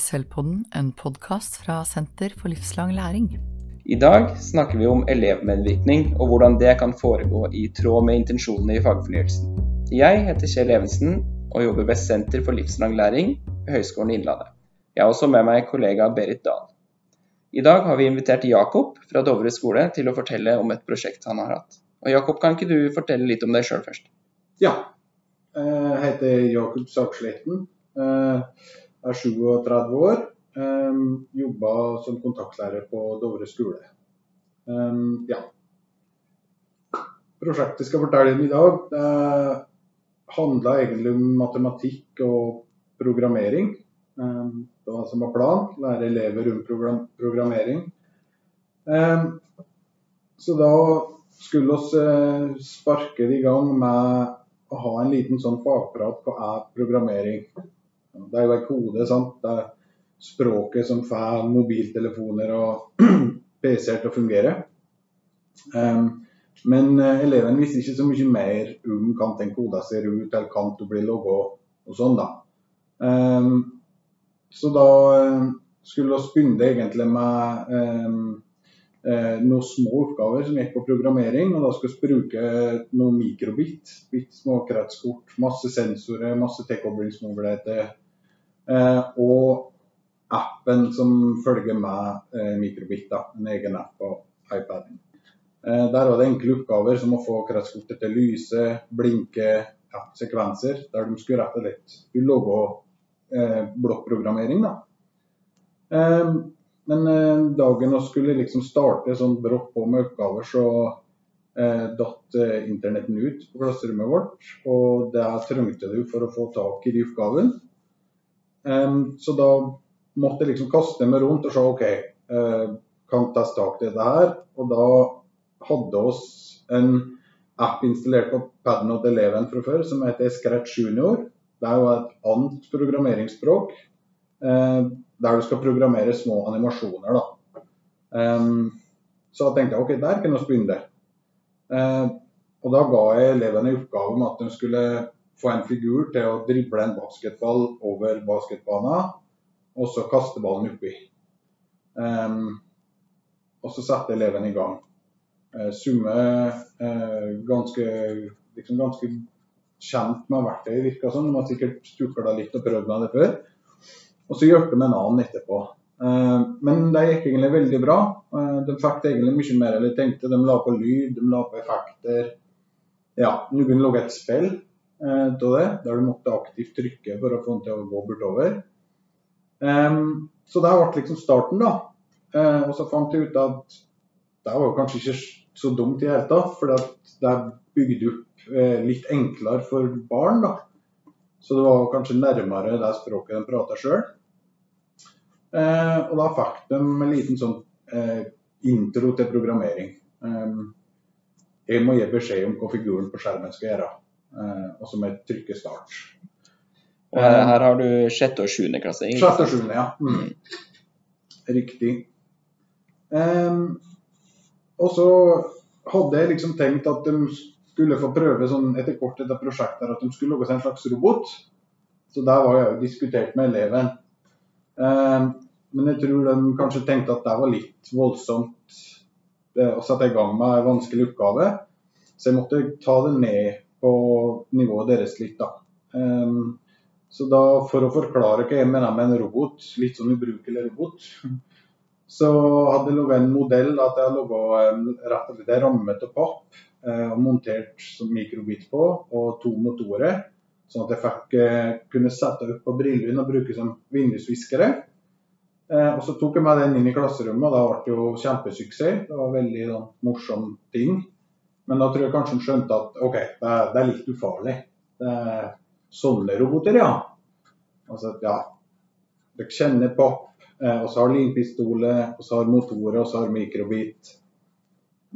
Selvpodden, en podkast fra Senter for livslang læring. I dag snakker vi om elevmedvirkning og hvordan det kan foregå i tråd med intensjonene i fagfornyelsen. Jeg heter Kjell Evensen og jobber ved Senter for livslang læring ved Høgskolen i Innlandet. Jeg har også med meg kollega Berit Dahl. I dag har vi invitert Jakob fra Dovre skole til å fortelle om et prosjekt han har hatt. Og Jakob, kan ikke du fortelle litt om deg sjøl først? Ja. Jeg heter Jakob Saksletten. Er 37 år. Um, Jobba som kontaktlærer på Dovre skole. Um, ja. Prosjektet skal fortelle om i dag, det handla egentlig om matematikk og programmering. Um, det var som var planen. Lære elever om program programmering. Um, så da skulle vi uh, sparke det i gang med å ha en liten sånn fagprat på er programmering. Det er jo en kode. sant? Det er språket som får mobiltelefoner og PC-er til å fungere. Um, men uh, eleven visste ikke så mye mer om hvordan den koden ser ut, eller hvordan du blir logga og sånn. da. Um, så da uh, skulle vi begynne egentlig med um, noen små oppgaver som gikk på programmering. og Da skulle vi bruke noen mikrobit, Bitt små kretskort, masse sensorer, masse tilkoblingsmuligheter. Eh, og appen som følger med eh, mikrobit, en egen app på iPaden. Eh, der var det enkle oppgaver som å få kretskortet til å lyse, blinke, ja, sekvenser, der de skulle rett og slett logge eh, blokkprogrammering. da. Eh, men eh, dagen vi skulle liksom starte sånn brått på med oppgaver, så eh, datt internetten ut på klasserommet vårt. Og det trengte du for å få tak i de oppgavene. Um, så da måtte jeg liksom kaste meg rundt og se OK, eh, kan ta tak i dette her. Og da hadde oss en app installert på paden til eleven fra før som heter Scratch Junior. Det er jo et annet programmeringsspråk uh, der du skal programmere små animasjoner. da. Um, så da tenkte jeg OK, der kan vi begynne. Uh, og da ga jeg elevene i oppgave om at de skulle få en figur til å drible en basketball over basketbanen, og så kaste ballen oppi. Um, og så setter eleven i gang. Uh, Summe uh, ganske, liksom ganske kjent med verktøyet, virka som. De har sikkert stukla litt og prøvd med det før. Og så hjalp de en annen etterpå. Uh, men det gikk egentlig veldig bra. Uh, de fikk egentlig mye mer enn de tenkte. De la på lyd, de la på effekter. Ja, kunne lage et spill av det, der du måtte aktivt trykke for å få den til å gå bortover. Så det ble liksom starten, da. Og så fant jeg ut at det var kanskje ikke så dumt i det hele tatt, for det er bygd opp litt enklere for barn. da. Så det var kanskje nærmere det språket de prater sjøl. Uh, og da fikk de en liten sånn intro til programmering. Um, jeg må gi beskjed om hva figuren på skjermen skal gjøre. Eh, og så må jeg trykke start. Og her, her har du sjette og sjuende klasse? Sjette og sjuende, ja. Mm. Riktig. Um, og så hadde jeg liksom tenkt at de skulle få prøve sånn etter kort etter prosjektet at de skulle lage seg en slags robot. Så der var jeg jo diskutert med eleven. Um, men jeg tror de kanskje tenkte at det var litt voldsomt eh, å sette i gang med en vanskelig oppgave. Så jeg måtte ta det ned på nivået deres litt. da. Um, så da, For å forklare hva jeg mener med en robot, litt sånn ubrukelig robot, så hadde jeg laga en modell at jeg laga rett og slett ramme av papp eh, og montert mikrobit på, og to motorer. Sånn at jeg fikk, eh, kunne sette opp på brillene og bruke som vindusviskere. Eh, og Så tok jeg med den inn i klasserommet, og da ble det jo kjempesuksess. Det var veldig da, morsom ting. Men da tror jeg kanskje han skjønte at OK, det er, det er litt ufarlig. Det er sånne roboter, ja. Altså, ja. Dere kjenner på. Eh, og så har limpistoler, og så har motorer, og så har mikrobit.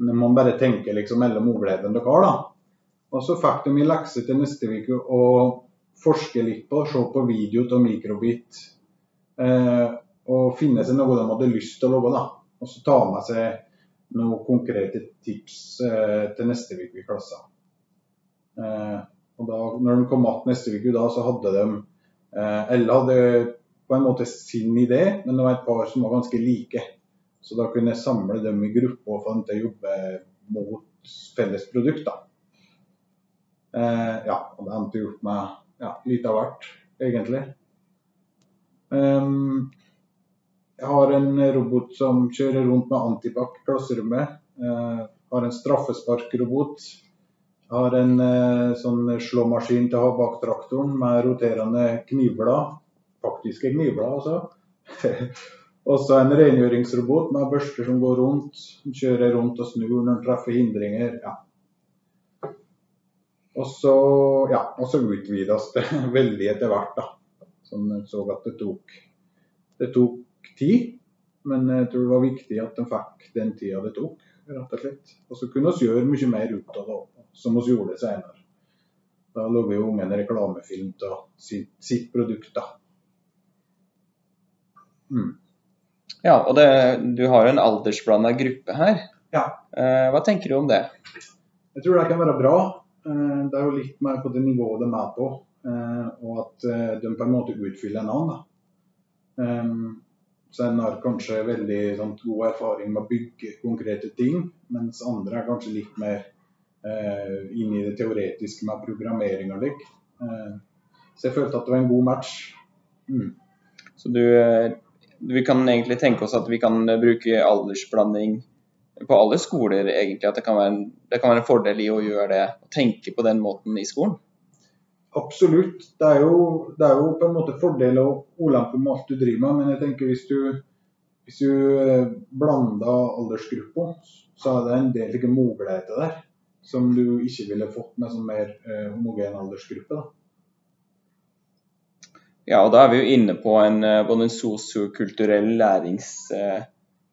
Men man bare tenker liksom mellom ordgleden dere har, da. Og så fikk de i lekse til neste uke å forske litt på, se på video av mikrobit. Eh, og finne seg noe de hadde lyst til å lage. Og så ta med seg noen konkrete tips eh, til neste uke i klassen. Eh, og da når de kom tilbake neste uke, da, så hadde de eh, Alle hadde på en måte sin idé, men det var et par som var ganske like. Så da kunne jeg samle dem i grupper og få dem til å jobbe mot felles produkt. Eh, ja, og det endte opp med ja, litt av hvert, egentlig. Um, jeg har en robot som kjører rundt med antibac i klasserommet. Uh, har en straffesparkrobot. Jeg har en uh, sånn slåmaskin til å ha bak traktoren med roterende knivblad. Faktiske knivblad, altså. Også en rengjøringsrobot med børster som går rundt. Kjører rundt og snur når den treffer hindringer. Ja. Og så, ja, og så utvides det veldig etter hvert. da. Sånn jeg så at det tok, det tok tid. Men jeg tror det var viktig at de fikk den tida det tok, rett og slett. Og så kunne vi gjøre mye mer ut av det, som vi gjorde senere. Da lager jo ungen reklamefilm av sitt, sitt produkt. da. Mm. Ja, og det, du har jo en aldersblanda gruppe her. Ja. Eh, hva tenker du om det? Jeg tror det kan være bra. Eh, det er jo litt mer på det nivået de er på, eh, og at eh, de på en måte utfyller en annen. Så en har kanskje veldig sånn, god erfaring med å bygge konkrete ting, mens andre er kanskje litt mer eh, inne i det teoretiske med programmering og lik. så jeg følte at det var en god match. Mm. Så du, vi kan egentlig tenke oss at vi kan bruke aldersblanding på alle skoler egentlig at det kan, en, det kan, være en, fordel i å gjøre det, å tenke på den måten i skolen? Absolutt. Det er jo, det er jo på en måte fordel og ulempe med alt du driver med. Men jeg tenker hvis du, hvis du eh, blander aldersgrupper, så er det en del like, muligheter der som du ikke ville fått med sånn mer eh, homogen aldersgruppe. da. Ja, og da er vi jo inne på en, eh, både en sosiokulturell lærings... Eh,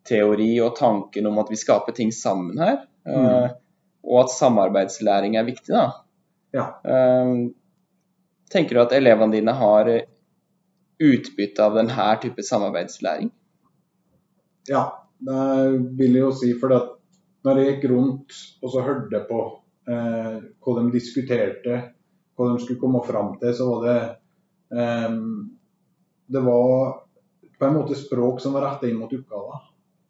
teori og tanken om at vi skaper ting sammen her. Mm. Uh, og at samarbeidslæring er viktig. da. Ja. Uh, tenker du at elevene dine har utbytte av denne type samarbeidslæring? Ja, det vil jeg jo si. For når jeg gikk rundt og så hørte på eh, hva de diskuterte, hva de skulle komme fram til, så var det eh, Det var på en måte språk som var retta inn mot oppgaver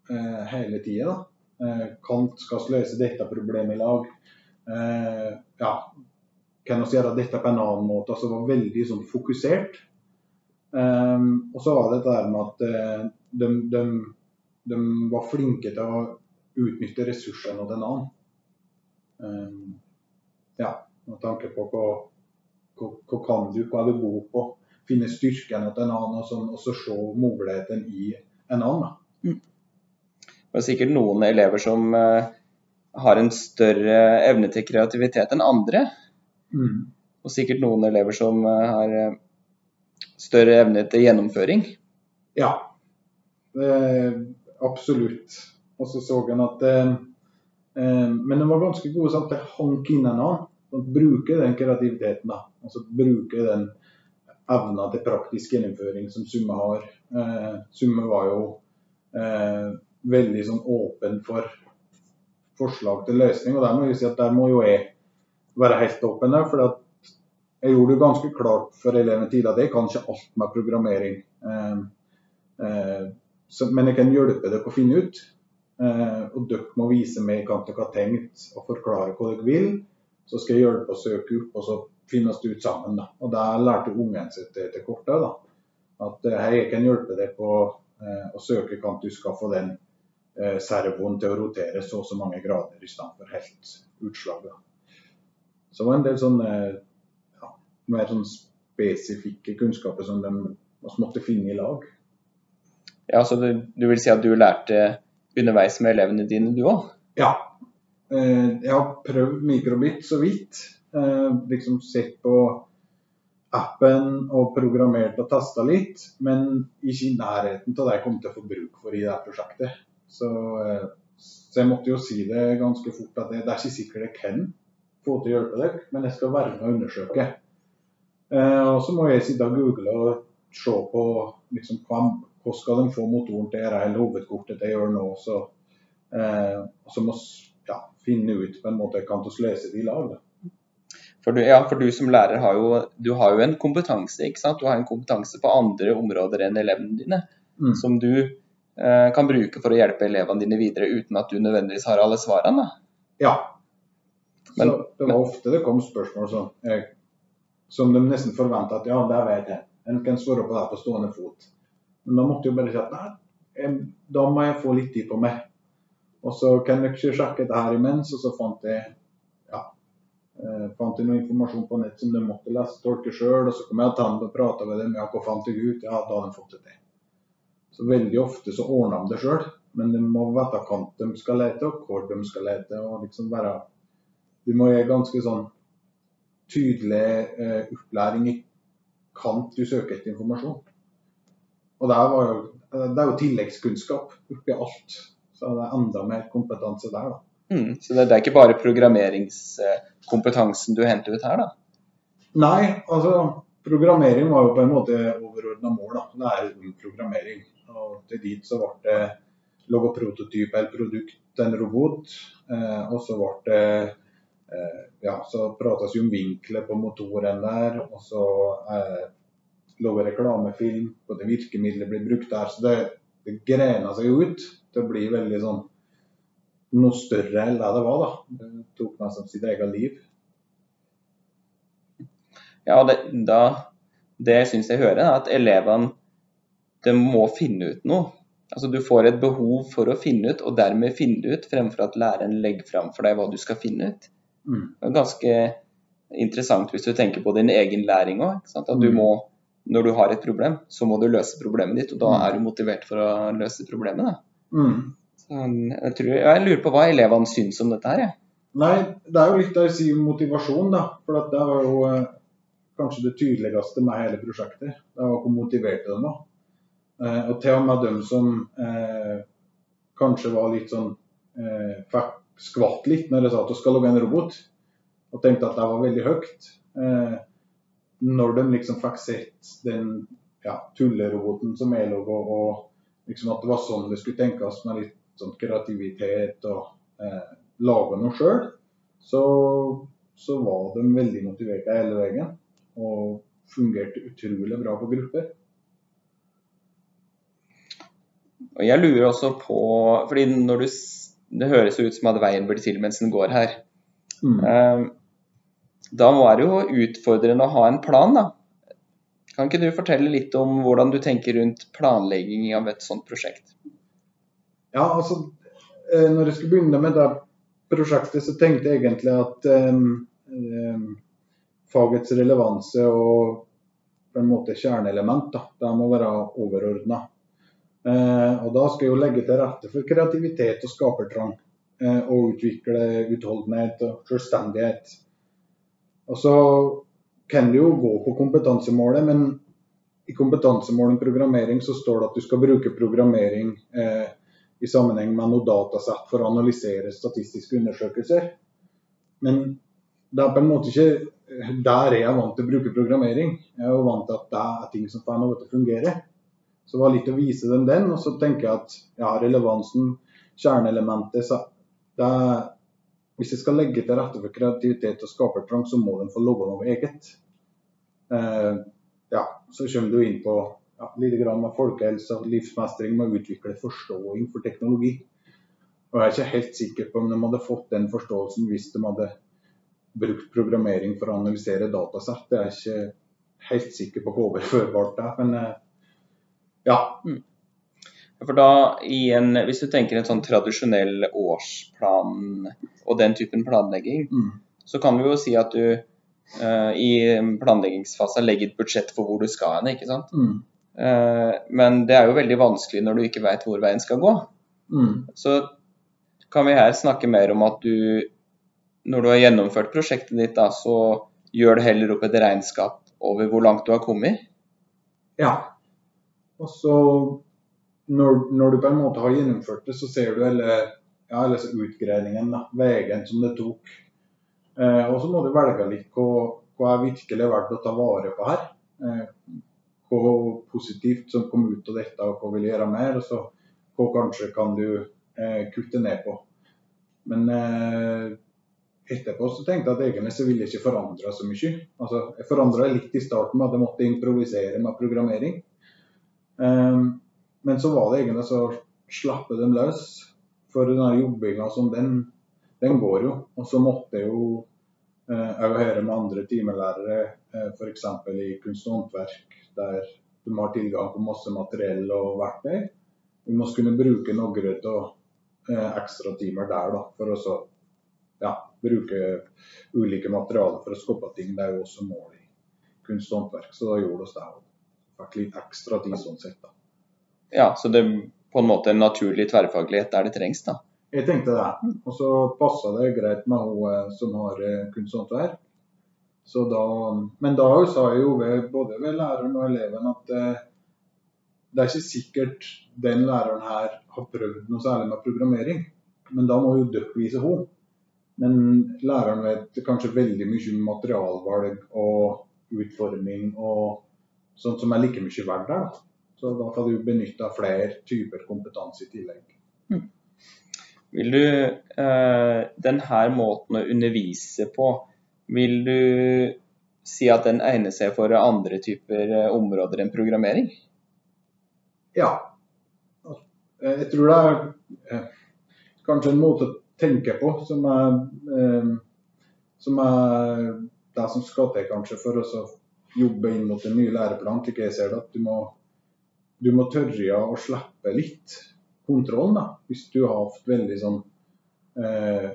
eh, hele tida. Eh, Kant skal løse dette problemet i lag. Eh, ja, kan vi gjøre dette på en annen måte? Altså var veldig sånn fokusert. Um, og så var det dette med at uh, de, de, de, var flinke til å utnytte ressursene til en annen. Um, ja, med tanke på hva, hva, hva, kan du, hva er du god på? Finne styrken til en annen, og, sånn, og så se mulighetene i en annen. Mm. Det er sikkert noen elever som uh, har en større evne til kreativitet enn andre. Mm. Og sikkert noen elever som uh, har uh, større evne til gjennomføring. Ja, absolutt. Og så så en at Men de var ganske gode sånn, til å hanke inn en bruke den kreativiteten. da, altså Bruke den evna til praktisk gjennomføring som Summe har. Summe var jo veldig sånn åpen for forslag til løsning. Og der må jeg si at der må jo jeg være helt åpen. For jeg gjorde det ganske klart for elevene tidligere at jeg kan ikke alt med programmering. Eh, eh, men jeg kan hjelpe dere å finne ut. Eh, og dere må vise meg hva dere har tenkt og forklare hva dere vil. Så skal jeg hjelpe å søke opp, og så finnes det ut sammen. Da. Og der lærte ungen sitt etter kortet. Da. At hei, jeg kan hjelpe deg på å søke hva du skal få den servoen til å rotere så og så mange grader i stedet for helt utslag. Så det var en del sånne ja, mer sånn spesifikke kunnskaper som de måtte finne i lag. Ja, Så du, du, vil si at du lærte underveis med elevene dine, du òg? Ja. Eh, jeg har prøvd mikrobit så vidt. Eh, liksom sett på appen og programmert og testa litt, men ikke i nærheten av det jeg kom til å få bruk for i det prosjektet. Så, eh, så, jeg måtte jo si det ganske fort at det, det er ikke sikkert jeg kan få til å hjelpe dere, men jeg skal være med og undersøke. Eh, og så må jeg sitte og google og se på liksom, hva, hvordan skal de få motoren til å hele hovedkortet til å gjøre nå. Så, eh, så må ja, finne ut på en måte jeg kan vi løse det i lag. For du, ja, for du som lærer har jo, du har jo en kompetanse, ikke sant? Du har en kompetanse på andre områder enn elevene dine, Mm. som du kan bruke for å hjelpe elevene dine videre uten at du nødvendigvis har alle svarene. da. Ja. Men- det var ofte det kom spørsmål som, eh, som de nesten forventa at ja, det vet jeg. En kan svare på det på stående fot. Men da måtte jeg bare si at nei, da må jeg få litt tid på meg. Og så kan dere ikke sjekke det her imens, og så fant jeg ja, eh, fant jeg noe informasjon på nett som de måtte lese tolke sjøl. Og så kom jeg tilbake og prata med dem. Ja, hva fant jeg ut? Ja, da hadde de fått det til. Så veldig ofte så ordner de det sjøl, men de må vite hva de skal lete, og hvor de skal lete. og liksom være Du må gi ganske sånn tydelig eh, opplæring i kant du søker etter informasjon. Og det, var jo, det er jo tilleggskunnskap oppi alt. Så det er enda mer kompetanse der, da. Mm. Så det, det er ikke bare programmeringskompetansen du henter ut her, da? Nei, altså programmering var jo på en måte overordna mål. da, Det er programmering. Og til dit så ble det laga prototyp eller produkt en robot. Eh, og så ble det eh, Ja, så prates jo om vinkler på motoren der. Og så eh, laga reklamefilm Både det virkemidlet blir brukt der. Så det, det grena seg jo ut å bli veldig sånn noe større enn det det var. da. Det tok nesten sitt eget liv. Ja, det, da, det syns jeg hører, da, at elevene de må finne ut noe. Altså Du får et behov for å finne ut, og dermed finne det ut, fremfor at læreren legger fram for deg hva du skal finne ut. Mm. Det er ganske interessant hvis du tenker på din egen læring òg. At du Mm. må, når du har et problem, så må du løse problemet ditt, og da Mm. er du motivert for å løse problemet. Mm. Så jeg, tror, jeg lurer på hva elevene syns om dette her. jeg. Nei, det er jo litt det å si motivasjon, da. For det var jo eh, kanskje det tydeligste med hele prosjektet. Det var hvor motiverte de var. Eh, og til og med dem som eh, kanskje var litt sånn eh, fikk skvatt litt når jeg sa at du skal lage en robot, og tenkte at det var veldig høyt. Eh, når de liksom fikk sett den ja, tulleroboten som jeg laga, og liksom at det var sånn det skulle tenkes med litt sånn kreativitet og eh, lage noe sjøl, så, så var de veldig motiverte hele veien. Og fungerte utrolig bra på grupper. Og jeg lurer også på fordi når du, Det høres jo ut som at veien blir til mens den går her. Eh, Da var det jo utfordrende å ha en plan, da. Kan ikke du fortelle litt om hvordan du tenker rundt planlegging av et sånt prosjekt? Ja, altså eh, Når jeg skulle begynne med det prosjektet, så tenkte jeg egentlig at um, um, fagets relevanse og på en måte kjerneelement da, det må være overordna. Eh, og da skal jeg jo legge til rette for kreativitet og skapertrang. Eh, og utvikle utholdenhet og selvstendighet. Og så kan det jo gå på kompetansemålet, men i kompetansemålet programmering så står det at du skal bruke programmering eh, i sammenheng med noe datasett for å analysere statistiske undersøkelser. Men det er på en måte ikke der der jeg er vant til å bruke programmering. Jeg er jo vant til at det er ting som får noe til å fungere. Så det var litt å vise dem den, og så tenker jeg at ja, relevansen, kjerneelementet så det Hvis jeg skal legge til rette for kreativitet og skapertrang, så må de få lage noe eget. Eh, ja, så kommer du inn på ja, litt grann med folkehelse og livsmestring med å utvikle forståing for teknologi. Og jeg er ikke helt sikker på om de hadde fått den forståelsen hvis de hadde brukt programmering for å analysere datasett. Jeg er ikke helt sikker på hvor overførbart det er, men eh, ja. For da, i en, Hvis du tenker en sånn tradisjonell årsplan og den typen planlegging, Mm. så kan vi jo si at du uh, i planleggingsfasen legger et budsjett for hvor du skal hen. ikke sant? Mm. Uh, men det er jo veldig vanskelig når du ikke vet hvor veien skal gå. Mm. Så kan vi her snakke mer om at du, når du har gjennomført prosjektet ditt, da, så gjør du heller opp et regnskap over hvor langt du har kommet. Ja. Og så når, når du på en måte har gjennomført det, så ser du hele ja, utgreiningen, veien som det tok. Eh, og så må du velge litt hva, hva er virkelig verdt å ta vare på her. Eh, hva positivt som kom ut av dette, og hva vil gjøre mer. Og så hva kanskje kan du eh, kutte ned på. Men eh, etterpå så tenkte jeg at egentlig så ville jeg ikke forandre så mye. Altså, jeg forandra litt i starten med at jeg måtte improvisere med programmering. Um, men så var det egentlig så slappe dem løs. For den jobbinga som den, den går jo. Og så måtte jeg jo òg uh, høre med andre timelærere, uh, f.eks. i kunst og håndverk, der de har tilgang på masse materiell og verktøy. Vi må kunne bruke noen av uh, ekstratimer der da, for å ja, bruke ulike materialer for å skape ting. Det er jo også mål i kunst og håndverk, så da gjorde vi det. Og fikk litt ekstra tid sånn sett. da. Ja, så det er på en måte en naturlig tverrfaglighet der det trengs, da? Jeg tenkte det. Og så passa det greit med hun eh, som har eh, kunst og håndverk. Så da, men da sa jeg jo ved, både ved læreren og eleven at eh, det er ikke sikkert den læreren her har prøvd noe særlig med programmering. Men da må jo dere vise henne. Men læreren vet kanskje veldig mye om materialvalg og utforming og sånt som er like mye verdt der. Så da kan du benytte flere typer kompetanse i tillegg. Mm. Vil du eh, denne måten å undervise på, vil du si at den egner seg for andre typer eh, områder enn programmering? Ja. Jeg tror det er eh, kanskje en måte å tenke på, som er, eh, som er det som skal til kanskje for å jobbe inn mot en ny læreplan. slik jeg ser det, at du må, du må tørre å slippe litt kontrollen. da, Hvis du har hatt veldig sånn eh,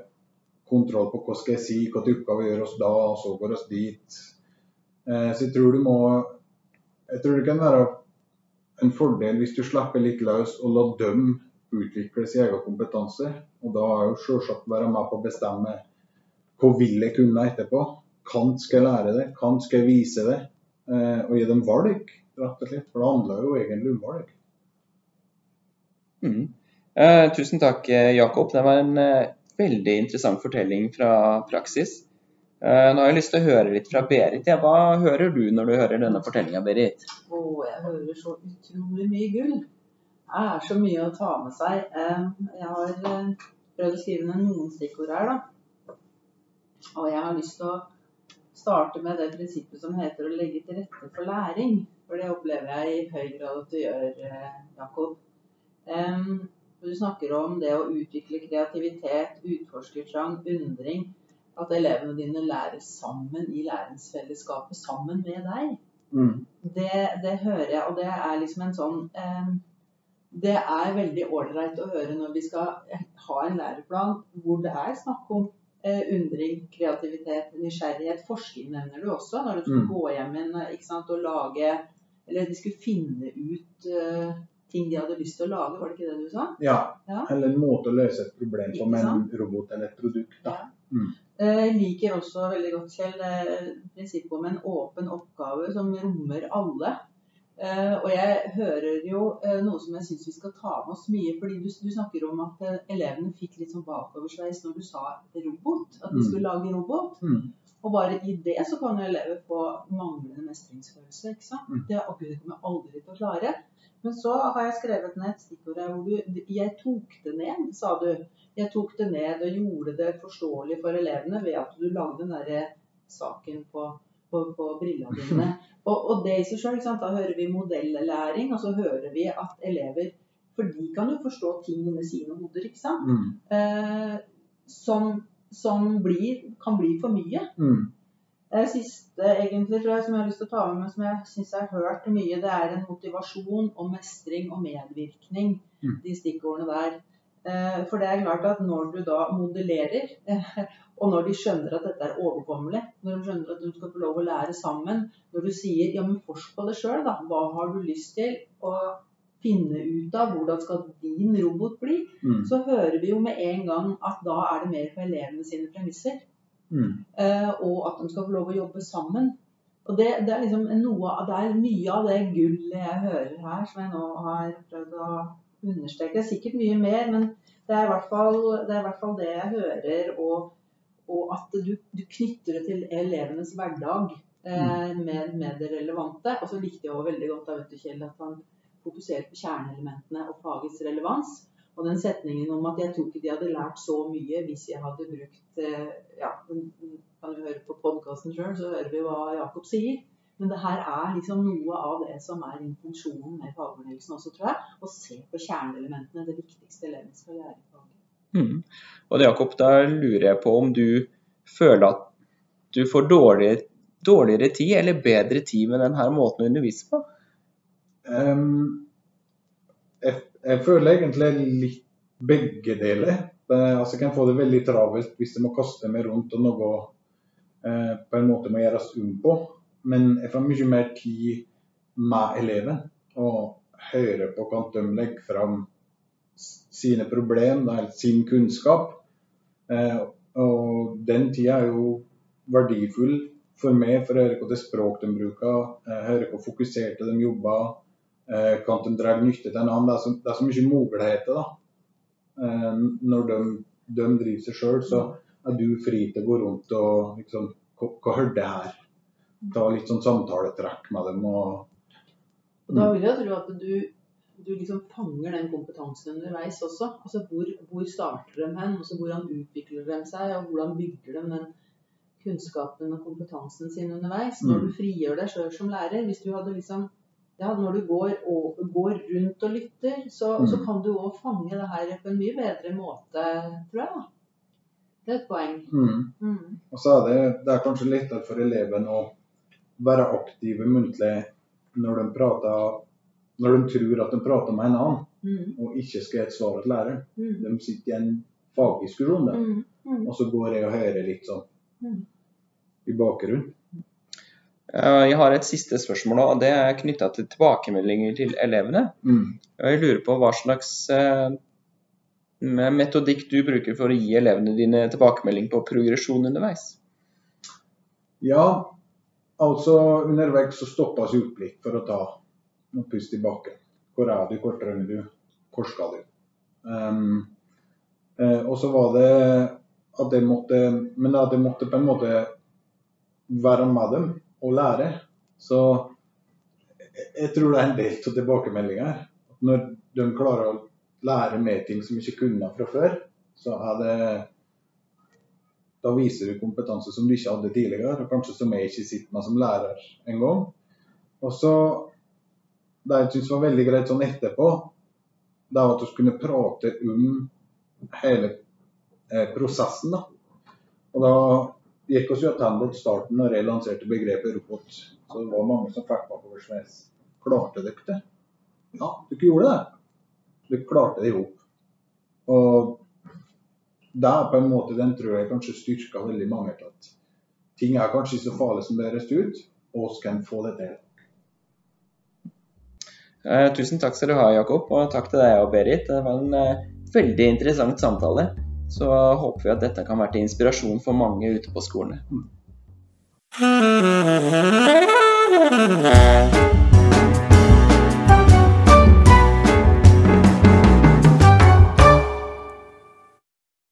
kontroll på hva skal jeg si, hva oppgave gjør oss da, og så går oss dit. Eh, så jeg tror du må Jeg tror det kan være en fordel hvis du slipper litt løs og lar dem utvikle sin egen kompetanse. Og da er jo selvsagt være med på å bestemme hva vil jeg kunne etterpå. Kan skal lære det? Kant skal vise det? Eh, og gi dem valg, rett og slett. For det handler jo egentlig om valg. Mm. Eh, tusen takk, eh, Jakob. Det var en eh, veldig interessant fortelling fra praksis. Eh, nå har jeg lyst til å høre litt fra Berit. Ja, hva hører du når du hører denne fortellinga, Berit? Oh, jeg hører så utrolig mye gull er så mye å ta med seg. Jeg har eh, prøvd å skrive ned noen stikkord her, da. Og jeg har lyst til å starte med det prinsippet som heter å legge til rette for læring. For det opplever jeg i høy grad at du gjør, eh, Jakob. Du snakker om det å utvikle kreativitet, utforskertrang, undring. At elevene dine lærer sammen i læringsfellesskapet, sammen med deg. Mm. Det, det, hører jeg, og det er liksom en sånn det er veldig ålreit å høre når vi skal ha en læreplan hvor det er snakk om undring, kreativitet, nysgjerrighet. Forskning nevner du også, når du skulle mm. gå hjem en, sant, og lage Eller de skulle finne ut uh, ting de hadde lyst til å lage, var det ikke det du sa? Ja. ja. Eller en måte å løse et problem på med en robot eller et produkt. Da. Ja. Mm. Jeg liker også veldig godt, Kjell, prinsippet om en åpen oppgave som rommer alle. Uh, og jeg hører jo uh, noe som jeg syns vi skal ta med oss mye. fordi du, du snakker om at uh, elevene fikk litt sånn bakoversveis når du sa robot. At de mm. skulle lage robot. Mm. Og bare i det så kan elever få manglende mestringsfølelse. ikke sant? Mm. Det kommer jeg aldri til å klare. Men så har jeg skrevet ned et stikkord her hvor du 'Jeg tok det ned', sa du. Jeg tok det ned og gjorde det forståelig for elevene ved at du lagde den derre saken på på, på brillene dine. Og, og, det i seg sjøl, da hører vi modellæring, og så hører vi at elever For de kan jo forstå ting med sine hoder, ikke sant? Mm. Eh, som, som blir, kan bli for mye. Mm. Det siste egentlig, tror jeg, som jeg har lyst til å ta med som jeg syns jeg har hørt mye, det er en motivasjon og mestring og medvirkning. Mm. De stikkordene der. Eh, for det er klart at når du da modellerer og når de skjønner at dette er overkommelig, når de skjønner at de skal få lov å lære sammen, når du sier ja, men forsk på det sjøl, da. Hva har du lyst til å finne ut av? Hvordan skal din robot bli? Mm. Så hører vi jo med en gang at da er det mer på elevene sine premisser. Mm. Uh, og at de skal få lov å jobbe sammen. Og det, det, er liksom noe, det er mye av det gullet jeg hører her, som jeg nå har prøvd å understreke. Det er sikkert mye mer, men det er i hvert fall det, i hvert fall det jeg hører. og og at du, du, knytter det til elevenes hverdag eh, mm. med, med, det relevante. Og så likte jeg også veldig godt da, du, Kjell, at han fokuserte på kjerneelementene og fagets relevans. Og den setningen om at jeg tror ikke de hadde lært så mye hvis jeg hadde brukt eh, Ja, kan du høre på podkasten sjøl, så hører vi hva Jakob sier. Men det her er liksom noe av det som er intensjonen med fagfornyelsen også, tror jeg. Å se på kjerneelementene, det viktigste elevene skal lære faget. Mm. Og Jakob, da lurer jeg på om du føler at du får dårligere, dårligere tid eller bedre tid med denne måten å undervise på? Um, jeg, jeg, føler egentlig litt begge deler. Altså, jeg kan få det veldig travelt hvis jeg må kaste meg rundt og noe eh, på en måte må gjøres om på. Men jeg får mye mer tid med eleven og høre på hva de legger fram sine problemer, sin kunnskap. Eh, og den tida er jo verdifull for meg for å høre hva det språk de bruker, eh, høre hvor fokuserte de jobber Eh, kan de dra nytte av en annen. Det er så, det er så mye muligheter da. Når de, de driver seg sjøl, så er du fri til å gå rundt og liksom Hva, hva hørte jeg her? Ta litt sånn samtaletrekk med dem. og, og Da vil jeg tro at du, du liksom fanger den kompetansen underveis også. Altså hvor, hvor starter de hen? Altså hvordan utvikler de seg? Og hvordan bygger de den kunnskapen og kompetansen sin underveis? Når du frigjør deg sjøl som lærer. Hvis du hadde liksom ja, når du går, og, går, rundt og lytter, så, mm. så kan du òg fange det her på en mye bedre måte, tror jeg. da. Det er et poeng. Mm. Mm. Og så er det, det er kanskje lettere for eleven å være aktive muntlig når de prater når de tror at de prater med en annen, mm. og ikke skal gi et svar til læreren. Mm. De sitter i en fagdiskusjon, der, mm. og så går jeg og hører litt sånn i bakgrunnen. Eh, jeg har et siste spørsmål, og det er knytta til tilbakemeldinger til elevene. Mm. Jeg lurer på hva slags eh, metodikk du bruker for å gi elevene dine tilbakemelding på progresjon underveis? Ja, altså underveis så stoppes opp litt for å ta noen pust i bakken. Hvor er du, hvor trenger du, hvor skal du? Um, eh, og så var det at jeg måtte Men at jeg måtte på en måte være med dem og lære. Så jeg tror det er en del av tilbakemeldinger. Når de klarer å lære mer ting som ikke kunne fra før, så er det Da viser du kompetanse som du ikke hadde tidligere, og kanskje som jeg ikke sitter med som lærer en gang. Og så Det jeg syntes var veldig greit sånn etterpå, det var at vi kunne prate om hele eh, prosessen. da. Og da gikk oss jo attendant starten når jeg lanserte begrepet robot. Så det var mange som fikk bakoversveis. Klarte dere det? Ja, dere gjorde det. Dere klarte det i hop. Og det er på en måte den tror jeg kanskje styrka veldig mange til at ting er kanskje så farlig som det høres ut, og vi kan få det til. Eh, tusen takk skal du ha, Jakob, og takk til deg og Berit. Det var en eh, veldig interessant samtale. Så håper vi at dette kan være til inspirasjon for mange ute på skolene. Mm.